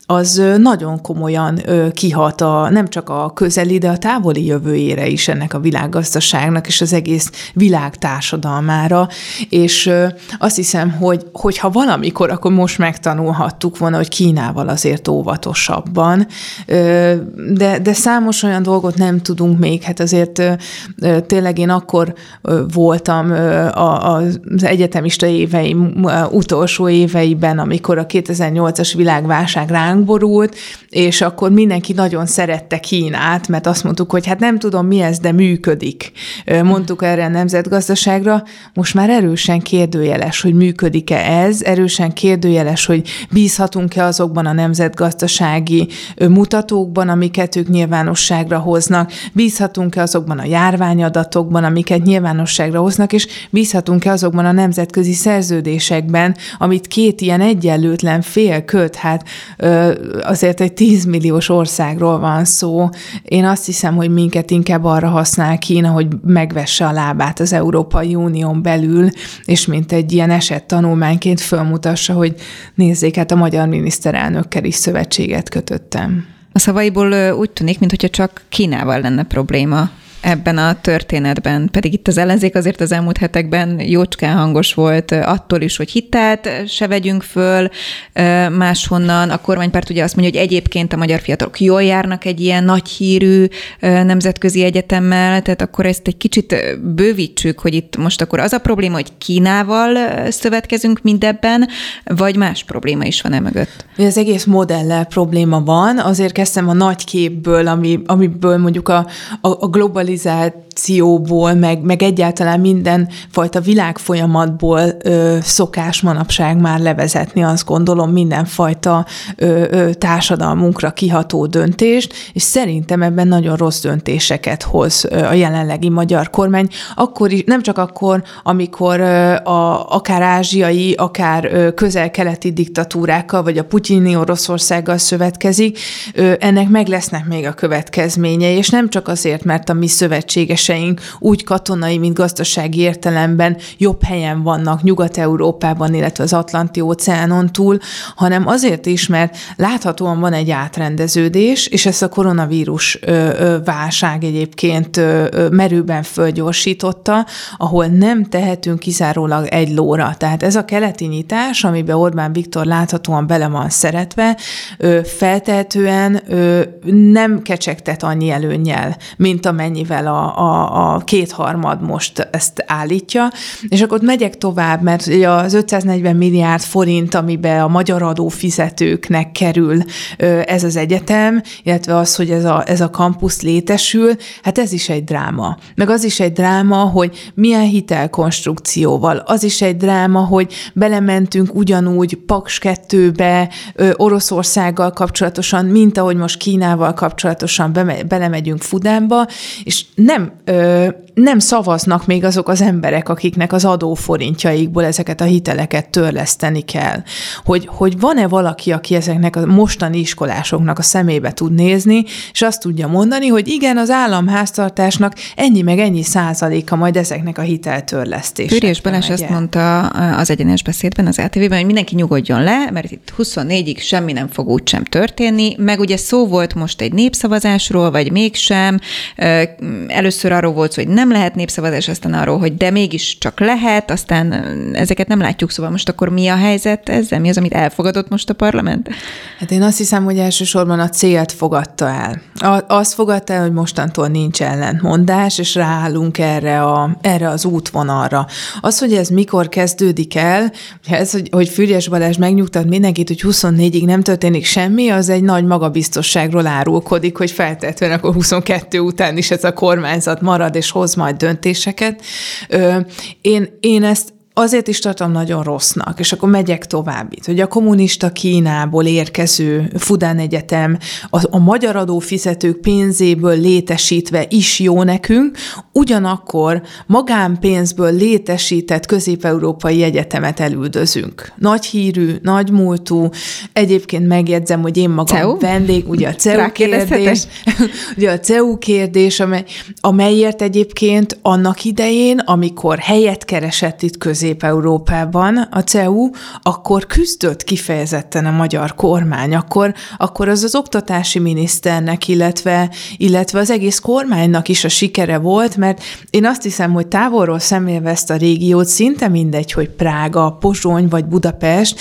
Speaker 4: az nagyon komolyan kihat a, nem csak a közeli, de a távoli jövőjére is ennek a világgazdaságnak és az egész világ társadalmára, és azt hiszem, hogy hogyha valamikor, akkor most megtanulhattuk volna, hogy Kínával azért óvatosabban, de, de számos olyan dolgot nem tudunk még, hát azért tényleg én akkor voltam az egyetemista éveim utolsó éveiben, amikor a 2008-as világválság ránk borult, és akkor mindenki nagyon szerette Kínát, mert azt mondtuk, hogy hát nem tudom mi ez, de működik. Mondtuk erre a nemzetgazdaságra, most már erősen kérdőjeles, hogy működik-e ez, erősen kérdőjeles, hogy bízhatunk-e azokban a nemzetgazdasági mutatókban, amiket ők nyilvánosságra hoznak, bízhatunk-e azokban a járványadatokban, amiket nyilvánosságra hoznak, és bízhatunk-e azokban a nemzetközi szerződésekben, amit két ilyen egyenlőtlen fél köt, hát azért egy 10 milliós országról van szó. Én azt hiszem, hogy minket inkább arra használ Kína, hogy megvesse a lábát az Európai Unión belül, és mint egy ilyen eset tanulmányként fölmutassa, hogy nézzék, hát a magyar miniszterelnökkel is szövetséget kötöttem.
Speaker 2: A szavaiból úgy tűnik, mintha csak Kínával lenne probléma ebben a történetben. Pedig itt az ellenzék azért az elmúlt hetekben jócskán hangos volt attól is, hogy hitelt se vegyünk föl máshonnan. A kormánypárt ugye azt mondja, hogy egyébként a magyar fiatalok jól járnak egy ilyen nagy hírű nemzetközi egyetemmel, tehát akkor ezt egy kicsit bővítsük, hogy itt most akkor az a probléma, hogy Kínával szövetkezünk mindebben, vagy más probléma is van e mögött?
Speaker 4: Az egész modellel probléma van, azért kezdtem a nagy képből, ami, amiből mondjuk a, a, a globalizáció realizar globalizációból, meg, meg egyáltalán minden fajta világfolyamatból ö, szokás manapság már levezetni, azt gondolom, mindenfajta ö, ö, társadalmunkra kiható döntést, és szerintem ebben nagyon rossz döntéseket hoz a jelenlegi magyar kormány. Akkor is, nem csak akkor, amikor a, akár ázsiai, akár közel-keleti diktatúrákkal, vagy a putyini Oroszországgal szövetkezik, ennek meg lesznek még a következményei, és nem csak azért, mert a mi szövetségeseink szövetségeseink úgy katonai, mint gazdasági értelemben jobb helyen vannak Nyugat-Európában, illetve az Atlanti óceánon túl, hanem azért is, mert láthatóan van egy átrendeződés, és ezt a koronavírus válság egyébként merőben fölgyorsította, ahol nem tehetünk kizárólag egy lóra. Tehát ez a keleti nyitás, amiben Orbán Viktor láthatóan bele van szeretve, feltehetően nem kecsegtet annyi előnnyel, mint amennyivel a, a, a kétharmad most ezt állítja. És akkor megyek tovább, mert az 540 milliárd forint, amiben a magyar adófizetőknek kerül ez az egyetem, illetve az, hogy ez a, ez a kampusz létesül, hát ez is egy dráma. Meg az is egy dráma, hogy milyen hitelkonstrukcióval. Az is egy dráma, hogy belementünk ugyanúgy Paks 2-be Oroszországgal kapcsolatosan, mint ahogy most Kínával kapcsolatosan belemegyünk Fudánba, és nem, ö, nem szavaznak még azok az emberek, akiknek az adóforintjaikból ezeket a hiteleket törleszteni kell. Hogy, hogy van-e valaki, aki ezeknek a mostani iskolásoknak a szemébe tud nézni, és azt tudja mondani, hogy igen, az államháztartásnak ennyi meg ennyi százaléka majd ezeknek a hiteltörlesztésnek.
Speaker 2: Fűrés Balázs azt mondta az egyenes beszédben az ATV-ben, hogy mindenki nyugodjon le, mert itt 24-ig semmi nem fog úgy sem történni, meg ugye szó volt most egy népszavazásról, vagy mégsem, először arról volt hogy nem lehet népszavazás, aztán arról, hogy de mégis csak lehet, aztán ezeket nem látjuk, szóval most akkor mi a helyzet ezzel? Mi az, amit elfogadott most a parlament?
Speaker 4: Hát én azt hiszem, hogy elsősorban a célt fogadta el. Azt fogadta el, hogy mostantól nincs ellentmondás, és ráállunk erre, a, erre az útvonalra. Az, hogy ez mikor kezdődik el, ez, hogy, hogy Fürjes Balázs megnyugtat mindenkit, hogy 24-ig nem történik semmi, az egy nagy magabiztosságról árulkodik, hogy feltétlenül akkor 22 után is ez a kormányzat marad és hoz majd döntéseket. Én, én ezt azért is tartom nagyon rossznak, és akkor megyek tovább itt, hogy a kommunista Kínából érkező Fudán Egyetem a, a magyar adófizetők pénzéből létesítve is jó nekünk, ugyanakkor magánpénzből létesített közép-európai egyetemet elüldözünk. Nagy hírű, nagy múltú, egyébként megjegyzem, hogy én magam CEU? vendég, ugye a CEU kérdés, ugye a CEU kérdés, amely, amelyért egyébként annak idején, amikor helyet keresett itt közé Közép-Európában a CEU, akkor küzdött kifejezetten a magyar kormány, akkor, akkor az az oktatási miniszternek, illetve, illetve az egész kormánynak is a sikere volt, mert én azt hiszem, hogy távolról szemlélve ezt a régiót, szinte mindegy, hogy Prága, Pozsony vagy Budapest,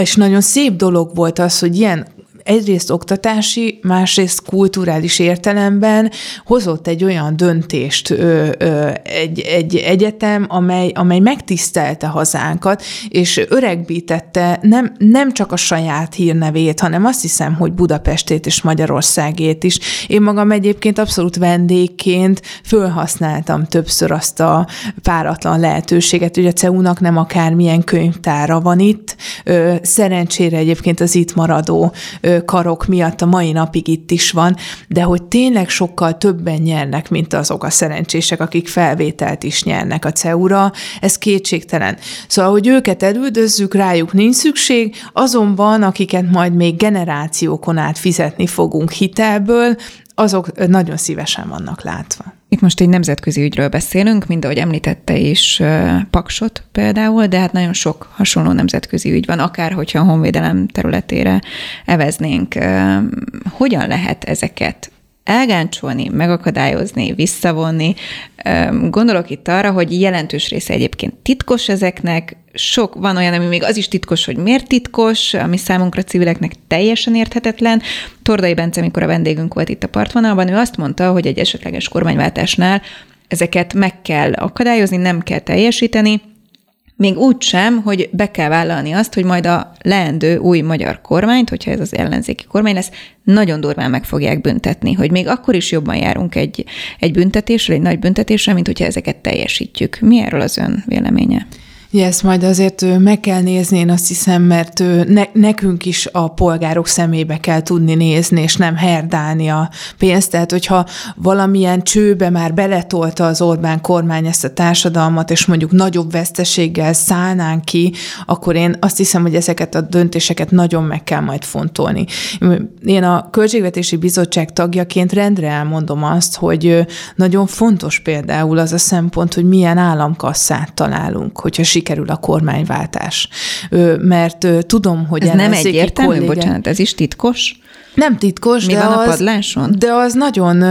Speaker 4: és nagyon szép dolog volt az, hogy ilyen egyrészt oktatási, másrészt kulturális értelemben hozott egy olyan döntést ö, ö, egy, egy egyetem, amely, amely megtisztelte hazánkat, és öregbítette nem, nem csak a saját hírnevét, hanem azt hiszem, hogy Budapestét és Magyarországét is. Én magam egyébként abszolút vendégként fölhasználtam többször azt a páratlan lehetőséget, hogy a CEU-nak nem akármilyen könyvtára van itt. Szerencsére egyébként az itt maradó karok miatt a mai napig itt is van, de hogy tényleg sokkal többen nyernek, mint azok a szerencsések, akik felvételt is nyernek a CEU-ra, ez kétségtelen. Szóval, hogy őket elüldözzük, rájuk nincs szükség, azonban, akiket majd még generációkon át fizetni fogunk hitelből, azok nagyon szívesen vannak látva.
Speaker 2: Itt most egy nemzetközi ügyről beszélünk, mint ahogy említette is Paksot például, de hát nagyon sok hasonló nemzetközi ügy van, akár hogyha a honvédelem területére eveznénk. Hogyan lehet ezeket elgáncsolni, megakadályozni, visszavonni. Gondolok itt arra, hogy jelentős része egyébként titkos ezeknek, sok van olyan, ami még az is titkos, hogy miért titkos, ami számunkra civileknek teljesen érthetetlen. Tordai Bence, amikor a vendégünk volt itt a partvonalban, ő azt mondta, hogy egy esetleges kormányváltásnál ezeket meg kell akadályozni, nem kell teljesíteni, még úgy sem, hogy be kell vállalni azt, hogy majd a leendő új magyar kormányt, hogyha ez az ellenzéki kormány lesz, nagyon durván meg fogják büntetni, hogy még akkor is jobban járunk egy, egy büntetésre, egy nagy büntetésre, mint hogyha ezeket teljesítjük. Mi erről az ön véleménye?
Speaker 4: Ja, ezt majd azért meg kell nézni, én azt hiszem, mert ne, nekünk is a polgárok szemébe kell tudni nézni, és nem herdálni a pénzt. Tehát, hogyha valamilyen csőbe már beletolta az Orbán kormány ezt a társadalmat, és mondjuk nagyobb veszteséggel szállnánk ki, akkor én azt hiszem, hogy ezeket a döntéseket nagyon meg kell majd fontolni. Én a Költségvetési Bizottság tagjaként rendre elmondom azt, hogy nagyon fontos például az a szempont, hogy milyen államkasszát találunk, hogyha sikerül a kormányváltás. Mert tudom, hogy
Speaker 2: ez nem egyértelmű, kollégák... bocsánat, ez is titkos?
Speaker 4: Nem titkos,
Speaker 2: mi
Speaker 4: de
Speaker 2: van
Speaker 4: az,
Speaker 2: a padláson?
Speaker 4: De az nagyon,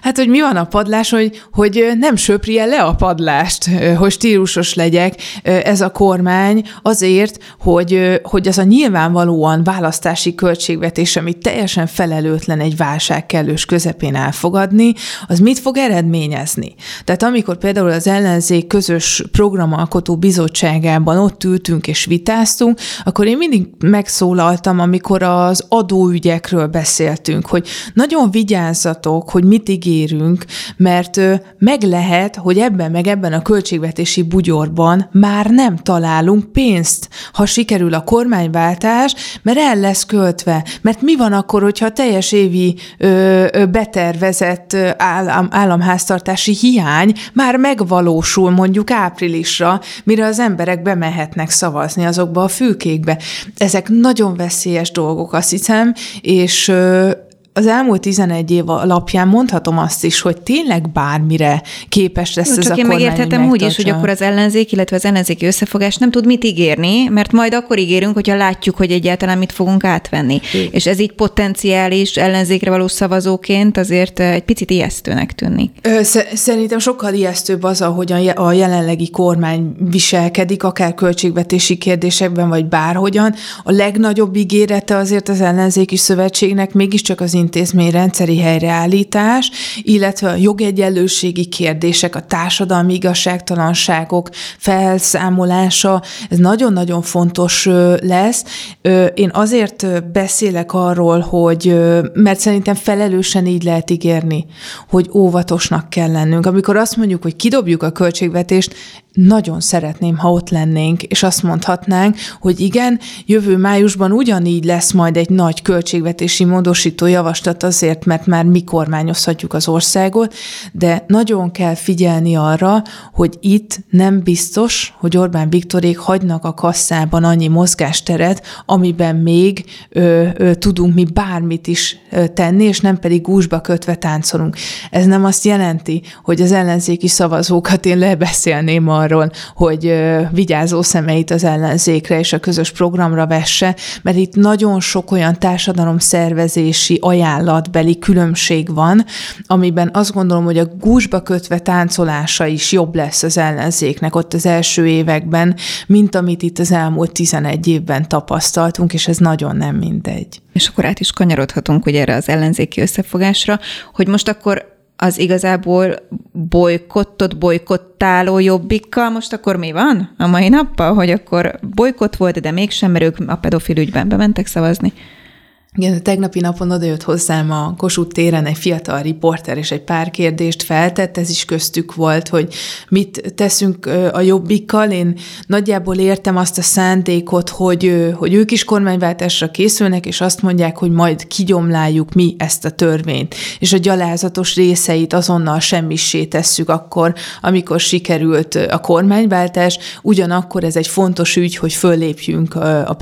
Speaker 4: hát hogy mi van a padláson, hogy, hogy nem söprje le a padlást, hogy stílusos legyek ez a kormány azért, hogy, hogy az a nyilvánvalóan választási költségvetés, amit teljesen felelőtlen egy válság kellős közepén elfogadni, az mit fog eredményezni? Tehát amikor például az ellenzék közös programalkotó bizottságában ott ültünk és vitáztunk, akkor én mindig megszólaltam, amikor az adóügyekről beszéltünk, hogy nagyon vigyázzatok, hogy mit ígérünk, mert meg lehet, hogy ebben meg ebben a költségvetési bugyorban már nem találunk pénzt, ha sikerül a kormányváltás, mert el lesz költve. Mert mi van akkor, hogyha a teljes évi ö, ö, betervezett állam, államháztartási hiány már megvalósul mondjuk áprilisra, mire az emberek bemehetnek szavazni azokba a fülkékbe. Ezek nagyon veszélyes dolgok, azt hiszem, és és az elmúlt 11 év alapján mondhatom azt is, hogy tényleg bármire képes lesz Jó, ez
Speaker 2: csak
Speaker 4: a
Speaker 2: én megérthetem úgy is, hogy akkor az ellenzék, illetve az ellenzéki összefogás nem tud mit ígérni, mert majd akkor ígérünk, hogyha látjuk, hogy egyáltalán mit fogunk átvenni. É. És ez így potenciális ellenzékre való szavazóként azért egy picit ijesztőnek tűnik.
Speaker 4: Szerintem sokkal ijesztőbb az, ahogy a jelenlegi kormány viselkedik, akár költségvetési kérdésekben, vagy bárhogyan. A legnagyobb ígérete azért az ellenzéki szövetségnek mégiscsak az intézményrendszeri helyreállítás, illetve a jogegyenlőségi kérdések, a társadalmi igazságtalanságok felszámolása, ez nagyon-nagyon fontos lesz. Én azért beszélek arról, hogy, mert szerintem felelősen így lehet ígérni, hogy óvatosnak kell lennünk. Amikor azt mondjuk, hogy kidobjuk a költségvetést, nagyon szeretném, ha ott lennénk, és azt mondhatnánk, hogy igen, jövő májusban ugyanígy lesz majd egy nagy költségvetési módosító javaslat azért, mert már mi kormányozhatjuk az országot, de nagyon kell figyelni arra, hogy itt nem biztos, hogy Orbán Viktorék hagynak a kasszában annyi mozgásteret, amiben még ö, ö, tudunk mi bármit is ö, tenni, és nem pedig gúzsba kötve táncolunk. Ez nem azt jelenti, hogy az ellenzéki szavazókat én lebeszélném arra, arról, hogy vigyázó szemeit az ellenzékre és a közös programra vesse, mert itt nagyon sok olyan társadalom szervezési ajánlatbeli különbség van, amiben azt gondolom, hogy a gúzsba kötve táncolása is jobb lesz az ellenzéknek ott az első években, mint amit itt az elmúlt 11 évben tapasztaltunk, és ez nagyon nem mindegy.
Speaker 2: És akkor át is kanyarodhatunk ugye erre az ellenzéki összefogásra, hogy most akkor az igazából bolykottot, bolykottáló jobbikkal, most akkor mi van a mai nappal, hogy akkor bolykott volt, de mégsem, mert ők a pedofil ügyben bementek szavazni?
Speaker 4: Igen, a tegnapi napon odajött hozzám a Kossuth téren egy fiatal riporter, és egy pár kérdést feltett, ez is köztük volt, hogy mit teszünk a jobbikkal. Én nagyjából értem azt a szándékot, hogy, hogy ők is kormányváltásra készülnek, és azt mondják, hogy majd kigyomláljuk mi ezt a törvényt, és a gyalázatos részeit azonnal semmissé tesszük akkor, amikor sikerült a kormányváltás. Ugyanakkor ez egy fontos ügy, hogy föllépjünk a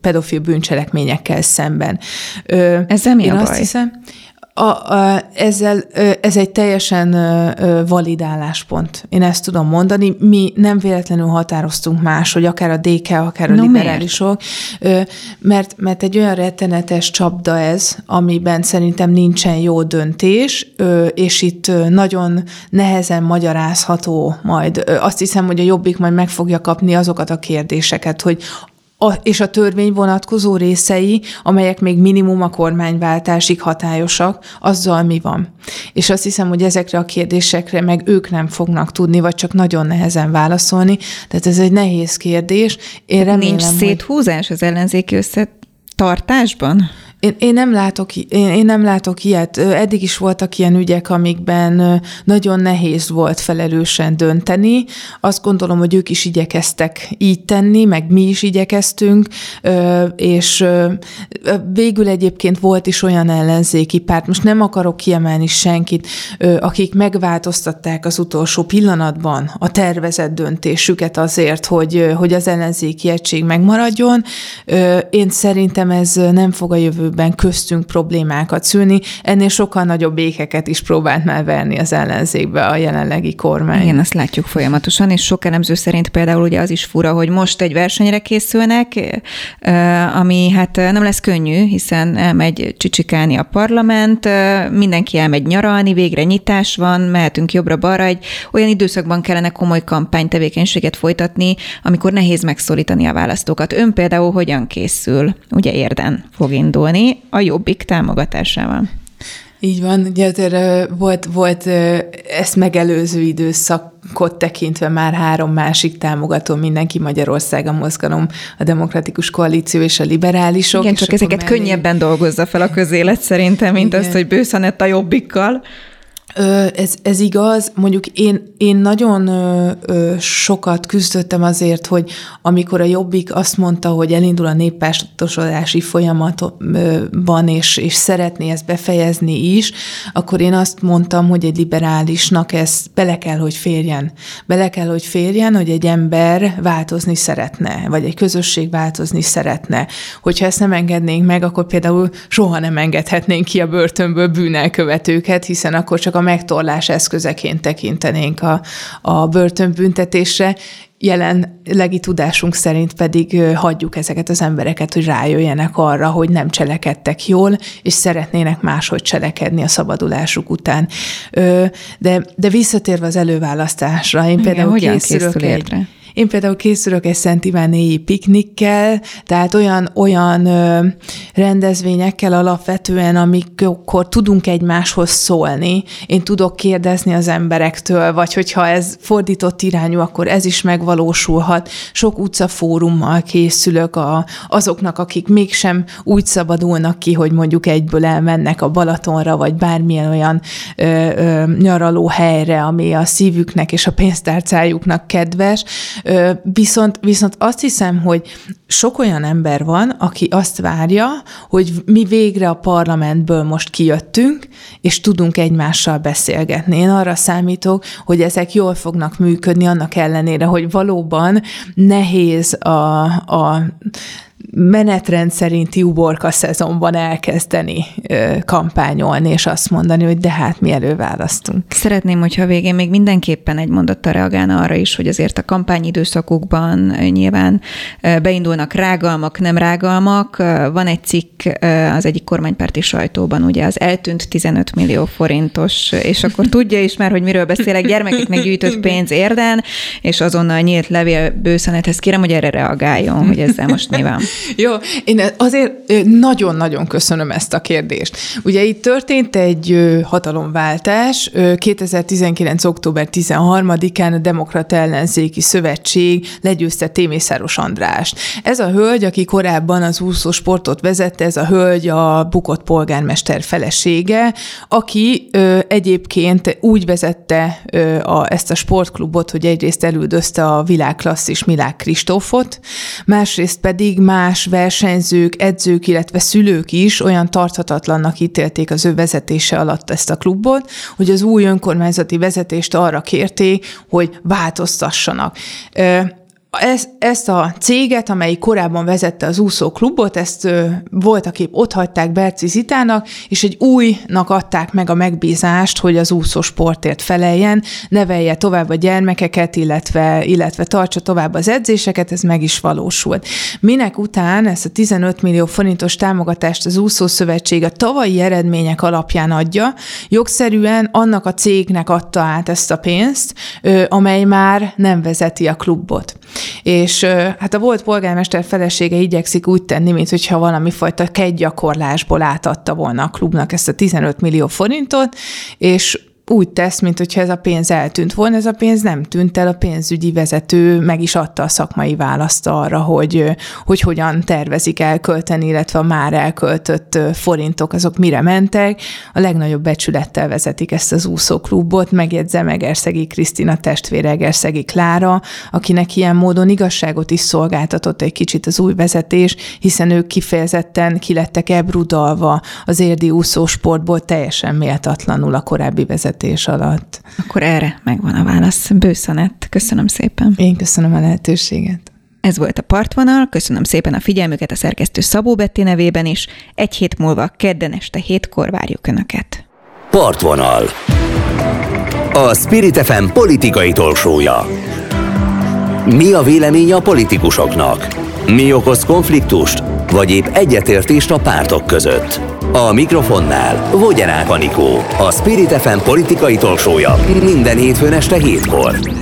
Speaker 4: pedofil bűncselekményekkel szemben.
Speaker 2: Ezzel mi
Speaker 4: Én
Speaker 2: a baj?
Speaker 4: Azt hiszem, a, a, ezzel, ez egy teljesen valid álláspont. Én ezt tudom mondani. Mi nem véletlenül határoztunk más, hogy akár a DK, akár a no, liberálisok, miért? mert, mert egy olyan rettenetes csapda ez, amiben szerintem nincsen jó döntés, és itt nagyon nehezen magyarázható majd. Azt hiszem, hogy a Jobbik majd meg fogja kapni azokat a kérdéseket, hogy a, és a törvény vonatkozó részei, amelyek még minimum a kormányváltásig hatályosak, azzal mi van. És azt hiszem, hogy ezekre a kérdésekre meg ők nem fognak tudni, vagy csak nagyon nehezen válaszolni. Tehát ez egy nehéz kérdés.
Speaker 2: Én remélem, Nincs széthúzás hogy... az ellenzéki összetartásban?
Speaker 4: Én, én, nem látok, én, én nem látok ilyet. Eddig is voltak ilyen ügyek, amikben nagyon nehéz volt felelősen dönteni. Azt gondolom, hogy ők is igyekeztek így tenni, meg mi is igyekeztünk, és végül egyébként volt is olyan ellenzéki párt, most nem akarok kiemelni senkit, akik megváltoztatták az utolsó pillanatban a tervezett döntésüket azért, hogy, hogy az ellenzéki egység megmaradjon. Én szerintem ez nem fog a jövő jövőben köztünk problémákat szülni, ennél sokkal nagyobb békeket is próbált már verni az ellenzékbe a jelenlegi kormány.
Speaker 2: Igen, azt látjuk folyamatosan, és sok elemző szerint például ugye az is fura, hogy most egy versenyre készülnek, ami hát nem lesz könnyű, hiszen elmegy csicsikálni a parlament, mindenki elmegy nyaralni, végre nyitás van, mehetünk jobbra-balra, egy olyan időszakban kellene komoly kampánytevékenységet folytatni, amikor nehéz megszólítani a választókat. Ön például hogyan készül? Ugye érden fog indulni indítani a Jobbik támogatásával.
Speaker 4: Így van, ugye volt, volt ezt megelőző időszakot tekintve már három másik támogató, mindenki Magyarország, a mozgalom, a Demokratikus Koalíció és a liberálisok.
Speaker 2: Igen, csak ezeket mellé... könnyebben dolgozza fel a közélet szerintem, mint Igen. azt, hogy bőszanett a Jobbikkal.
Speaker 4: Ez, ez igaz. Mondjuk én, én nagyon sokat küzdöttem azért, hogy amikor a Jobbik azt mondta, hogy elindul a néppártosodási folyamatban, és, és szeretné ezt befejezni is, akkor én azt mondtam, hogy egy liberálisnak ez bele kell, hogy férjen. Bele kell, hogy férjen, hogy egy ember változni szeretne, vagy egy közösség változni szeretne. Hogyha ezt nem engednénk meg, akkor például soha nem engedhetnénk ki a börtönből bűnelkövetőket, hiszen akkor csak a megtorlás eszközeként tekintenénk a, a börtönbüntetésre, jelenlegi tudásunk szerint pedig hagyjuk ezeket az embereket, hogy rájöjjenek arra, hogy nem cselekedtek jól, és szeretnének máshogy cselekedni a szabadulásuk után. De, de visszatérve az előválasztásra, én például Igen, készülök egy, én például készülök egy Szent Ivánéi piknikkel, tehát olyan, olyan ö, rendezvényekkel alapvetően, amikor tudunk egymáshoz szólni. Én tudok kérdezni az emberektől, vagy hogyha ez fordított irányú, akkor ez is megvalósulhat. Sok utcafórummal készülök a, azoknak, akik mégsem úgy szabadulnak ki, hogy mondjuk egyből elmennek a Balatonra, vagy bármilyen olyan ö, ö, nyaraló helyre, ami a szívüknek és a pénztárcájuknak kedves, Viszont, viszont azt hiszem, hogy sok olyan ember van, aki azt várja, hogy mi végre a parlamentből most kijöttünk, és tudunk egymással beszélgetni. Én arra számítok, hogy ezek jól fognak működni, annak ellenére, hogy valóban nehéz a, a menetrend szerinti uborka szezonban elkezdeni kampányolni, és azt mondani, hogy de hát mi előválasztunk.
Speaker 2: Szeretném, hogyha végén még mindenképpen egy mondattal reagálna arra is, hogy azért a kampányidőszakukban nyilván beindulnak rágalmak, nem rágalmak. Van egy cikk az egyik kormánypárti sajtóban, ugye az eltűnt 15 millió forintos, és akkor tudja is már, hogy miről beszélek, gyermekeknek gyűjtött pénz érden, és azonnal nyílt levél bőszenethez kérem, hogy erre reagáljon, hogy ezzel most mi van.
Speaker 4: Jó, én azért nagyon-nagyon köszönöm ezt a kérdést. Ugye itt történt egy hatalomváltás, 2019. október 13-án a Demokrata Ellenzéki Szövetség legyőzte Témészáros Andrást. Ez a hölgy, aki korábban az úszó sportot vezette, ez a hölgy a bukott polgármester felesége, aki egyébként úgy vezette ezt a sportklubot, hogy egyrészt elüldözte a világklasszis Milák Kristófot, másrészt pedig már más versenyzők, edzők, illetve szülők is olyan tarthatatlannak ítélték az ő vezetése alatt ezt a klubot, hogy az új önkormányzati vezetést arra kérték, hogy változtassanak ez, ezt a céget, amely korábban vezette az úszóklubot, ezt ö, volt, akik ott hagyták Berci Zitának, és egy újnak adták meg a megbízást, hogy az úszósportért feleljen, nevelje tovább a gyermekeket, illetve, illetve tartsa tovább az edzéseket, ez meg is valósult. Minek után ezt a 15 millió forintos támogatást az úszószövetség a tavalyi eredmények alapján adja, jogszerűen annak a cégnek adta át ezt a pénzt, amely már nem vezeti a klubot. És hát a volt polgármester felesége igyekszik úgy tenni, mint hogyha valami fajta kegygyakorlásból átadta volna a klubnak ezt a 15 millió forintot, és úgy tesz, mint hogyha ez a pénz eltűnt volna, ez a pénz nem tűnt el, a pénzügyi vezető meg is adta a szakmai választ arra, hogy, hogy hogyan tervezik elkölteni, illetve a már elköltött forintok azok mire mentek. A legnagyobb becsülettel vezetik ezt az úszóklubot, megjegyzem Egerszegi Krisztina testvére Egerszegi Klára, akinek ilyen módon igazságot is szolgáltatott egy kicsit az új vezetés, hiszen ők kifejezetten kilettek ebrudalva az érdi úszósportból teljesen méltatlanul a korábbi vezetés alatt.
Speaker 2: Akkor erre megvan a válasz. Bőszanett, köszönöm szépen.
Speaker 4: Én köszönöm a lehetőséget.
Speaker 2: Ez volt a Partvonal, köszönöm szépen a figyelmüket a szerkesztő Szabó Betti nevében is. Egy hét múlva kedden este hétkor várjuk Önöket.
Speaker 1: Partvonal. A Spirit FM politikai tolsója. Mi a vélemény a politikusoknak? Mi okoz konfliktust? Vagy épp egyetértést a pártok között? A mikrofonnál Vogyarák Anikó, a Spirit FM politikai tolsója minden hétfőn este hétkor.